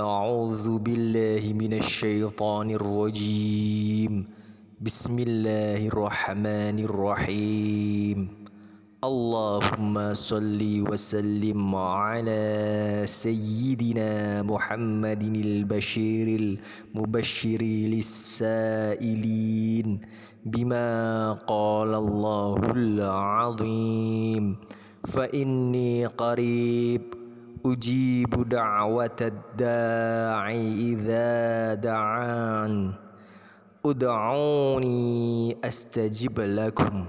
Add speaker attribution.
Speaker 1: أعوذ بالله من الشيطان الرجيم. بسم الله الرحمن الرحيم. اللهم صل وسلم على سيدنا محمد البشير المبشر للسائلين بما قال الله العظيم. فإني قريب أجيب دعوة الداعي إذا دعان. ادعوني أستجب لكم.